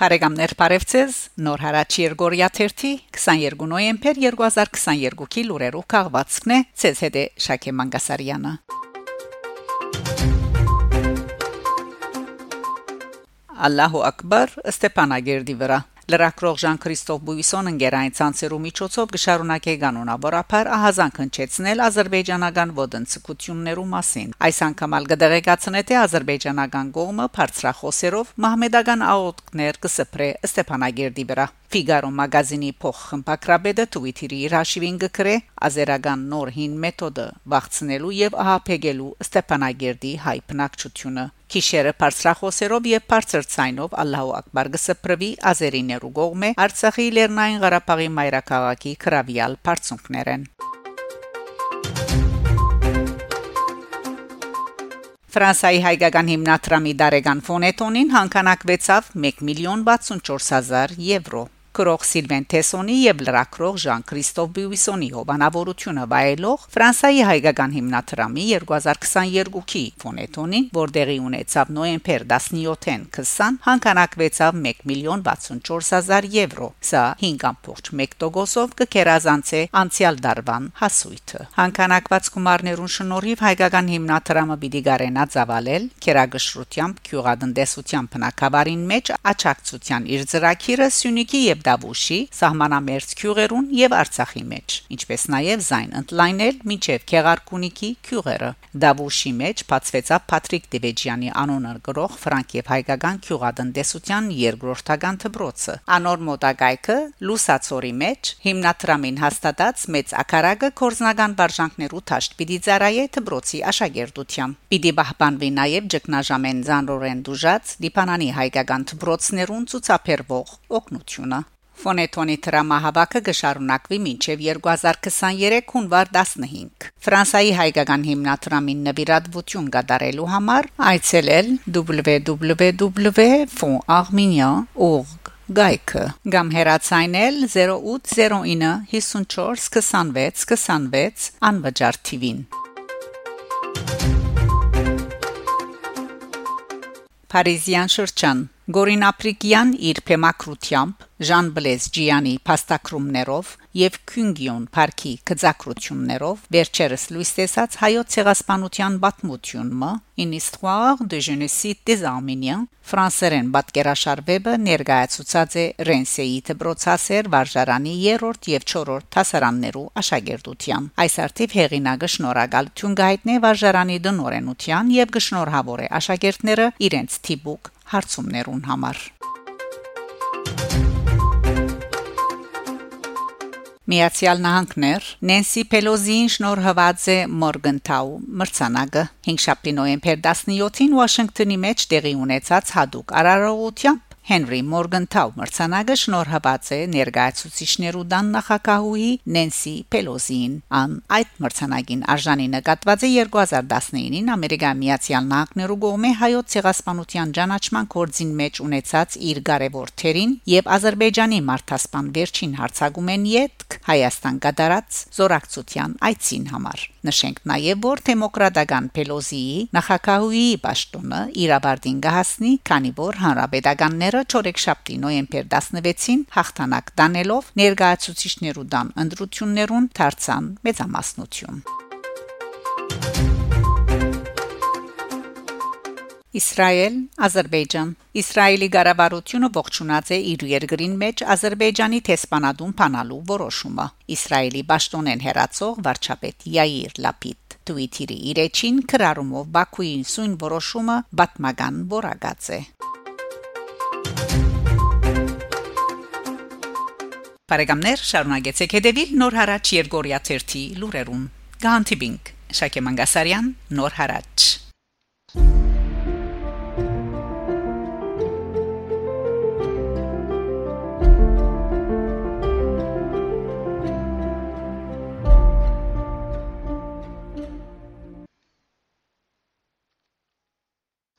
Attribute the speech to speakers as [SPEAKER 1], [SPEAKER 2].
[SPEAKER 1] Բարեկամներ Բարևցես Նոր հարաճ Երգորիա 30 22 նոյեմբեր 2022-ի լուրերով քաղվածքն է ՑՍԴ Շակե Մանգասարյանը Ալլահու ակբար Ստեփանագերդի վրա Լրակրող Ժան-Քրիստոֆ Բուիսոն ընկերային ցանցերու միջոցով գշարունակե կանոնավորապար ահազանգ հնչեցնել ազերբայջանական ոդնցկություններու մասին։ Այս անգամ ալ գդեգացնե թե ազերբայջանական կողմը բարձրախոսերով մահմեդական աղոթքներ կսպրե Ստեփանագերդի վրա։ Ֆիգարո մագազինի փոխխմբակրաբեդը Twitter-ի հաշիվին գկրե ազերական նոր հին մեթոդը վախցնելու եւ ահապեգելու Ստեփանագերդի հայ բնակչությունը Քիշերը բարձրախոսերով եւ բարձր ցայնով Ալլահու ակբար գսպրվի ազերիներու գողմե Արցախի Լեռնային Ղարաբաղի մայրաքաղաքի քրավիալ բարձունքներեն Ֆրանսիայի հայկական հիմնադրամի Դարեգան Ֆոնետոնին հանգանակվեցավ 1 միլիոն 64000 եվրո Կրող Սիլվեն Թեսոնի եւ լրակրող Ժան-Քրիստոֆ Բյուիսոնի հոբանավորությունը վայելող Ֆրանսիայի հայկական հիմնադրամի 2022-ի ֆոնետոնին, որտեղի ունեցավ նոյեմբեր 17-ին 20 հանգանակվեցավ 1 միլիոն 64000 եվրո։ Սա 5.1%-ով կկերազանցե անցյալ դարվան հասույթը։ Հանգանակված գումարներուն շնորհիվ հայկական հիմնադրամը պիտի գարենա ծավալել քերագշռությամբ, քյուղատնտեսությամբ բնակավարին մեջ աճակցության իր ծրագիրը Սյունիքի եւ Դավուշի սահմանամերձ քյուղերուն եւ Արցախի մեջ, ինչպես նաեւ զայն ընդլայնել մինչեւ Քեղարքունիքի քյուղերը։ Դավուշի մեջ բացվեցավ Պատրիկ Դիվեջյանի անոնը գրող Ֆրանկ եւ հայկական քյուղատնտեսության երկրորդական դբրոցը։ Անոր մոտակայքը Լուսացորի մեջ հիմնադրամին հաստատած մեծ ակարագը կորզնական բարժանքներու թաշտ պիտի ծարայե դբրոցի աշակերտությամբ։ Պիտի պահպանվի նաեւ ճգնաժամեն զանրորեն դուժած Լիբանանի հայկական դբրոցներուն ցուցաբերվող օգնությունը։ Ֆոնետոնի դրամահավաքը կշարունակվի մինչև 2023 հունվար 15։ Ֆրանսիայի հայկական հիմնադրամին նվիրատվություն կատարելու համար այցելել www.fondarmenian.org գայքը կամ հեռացայնել 0809 54 26 26 անվճար TV-ին Փարիզյան շրջան Գորին Ապրիկյան իր փեմակրությամբ Ժան Բլեզ Ջյանի փաստակրումներով եւ Քյունգյոն Փարքի գծակրություններով վերջերս լույս տեսած հայոց ցեղասպանության պատմությունը Une histoire de génocide des Arméniens ֆրանսերեն պատկերաշարվեբը ներկայացուցած է Ռենսեի դբրոցասեր վարժարանի 3-րդ եւ 4-րդ հասարաններու աշակերտության այս արդիվ հեղինակը շնորհակալություն գայտնե վարժարանի դնորենության եւ գշնորհավոր է աշակերտները իրենց թիբուկ հարցումներուն համար Միացյալ Նահանգներ Նենսի Պելոզին շնորհված է Մորգանթաու մրցանակը 5 շաբթի նոյեմբեր 17-ին Վաշինգտոնի մեջ տեղի ունեցած հadoop արարողությամբ Հենրի Մորգանթաու մրցանակը շնորհված է ներկայացուցիչներու դան նախակահուհի Նենսի Պելոզին։ Ան այդ մրցանակին արժանի նկատված է 2019-ին Ամերիկա Միացյալ Նահանգներու կողմէ հայոց ցեղասպանության ճանաչման կորձին մեջ ունեցած իր կարևոր թերին եւ Ադրբեջանի մարտհասpan վերջին հարցագումեն յետք Հայաստան կատարած զորակցության այցին համար։ Նշենք նաև, որ դեմոկրատական Պելոզիի նախակահուի պաշտոնը իրաբարդին գահսնի, քանի որ հանրապետականները չորեքշաբթի նոյեմբեր 16-ին հաղթանակ տանելով ներկայացուցիչներու դան ընդրություններուն դարձան մեծամասնություն։ Իսրայել, Ադրբեջան Իսրայելի ղարավարությունը ողջունած է իր երկրին մեջ Ադրբեջանի տեսփանադուն փանալու որոշումը։ Իսրայելի պաշտոնեն հերացող վարչապետ Յայիր Լապիդ Twitter-ի իրեջին քրարումով Բաքուի սույն որոշումը բատմական որակած է։ Բարեկամներ, շարունակեցեք հետևել Նոր հարաճ Երգորիա 30 լուրերուն։ Գանտիբինգ Շակե Մանգասարյան, Նոր հարաճ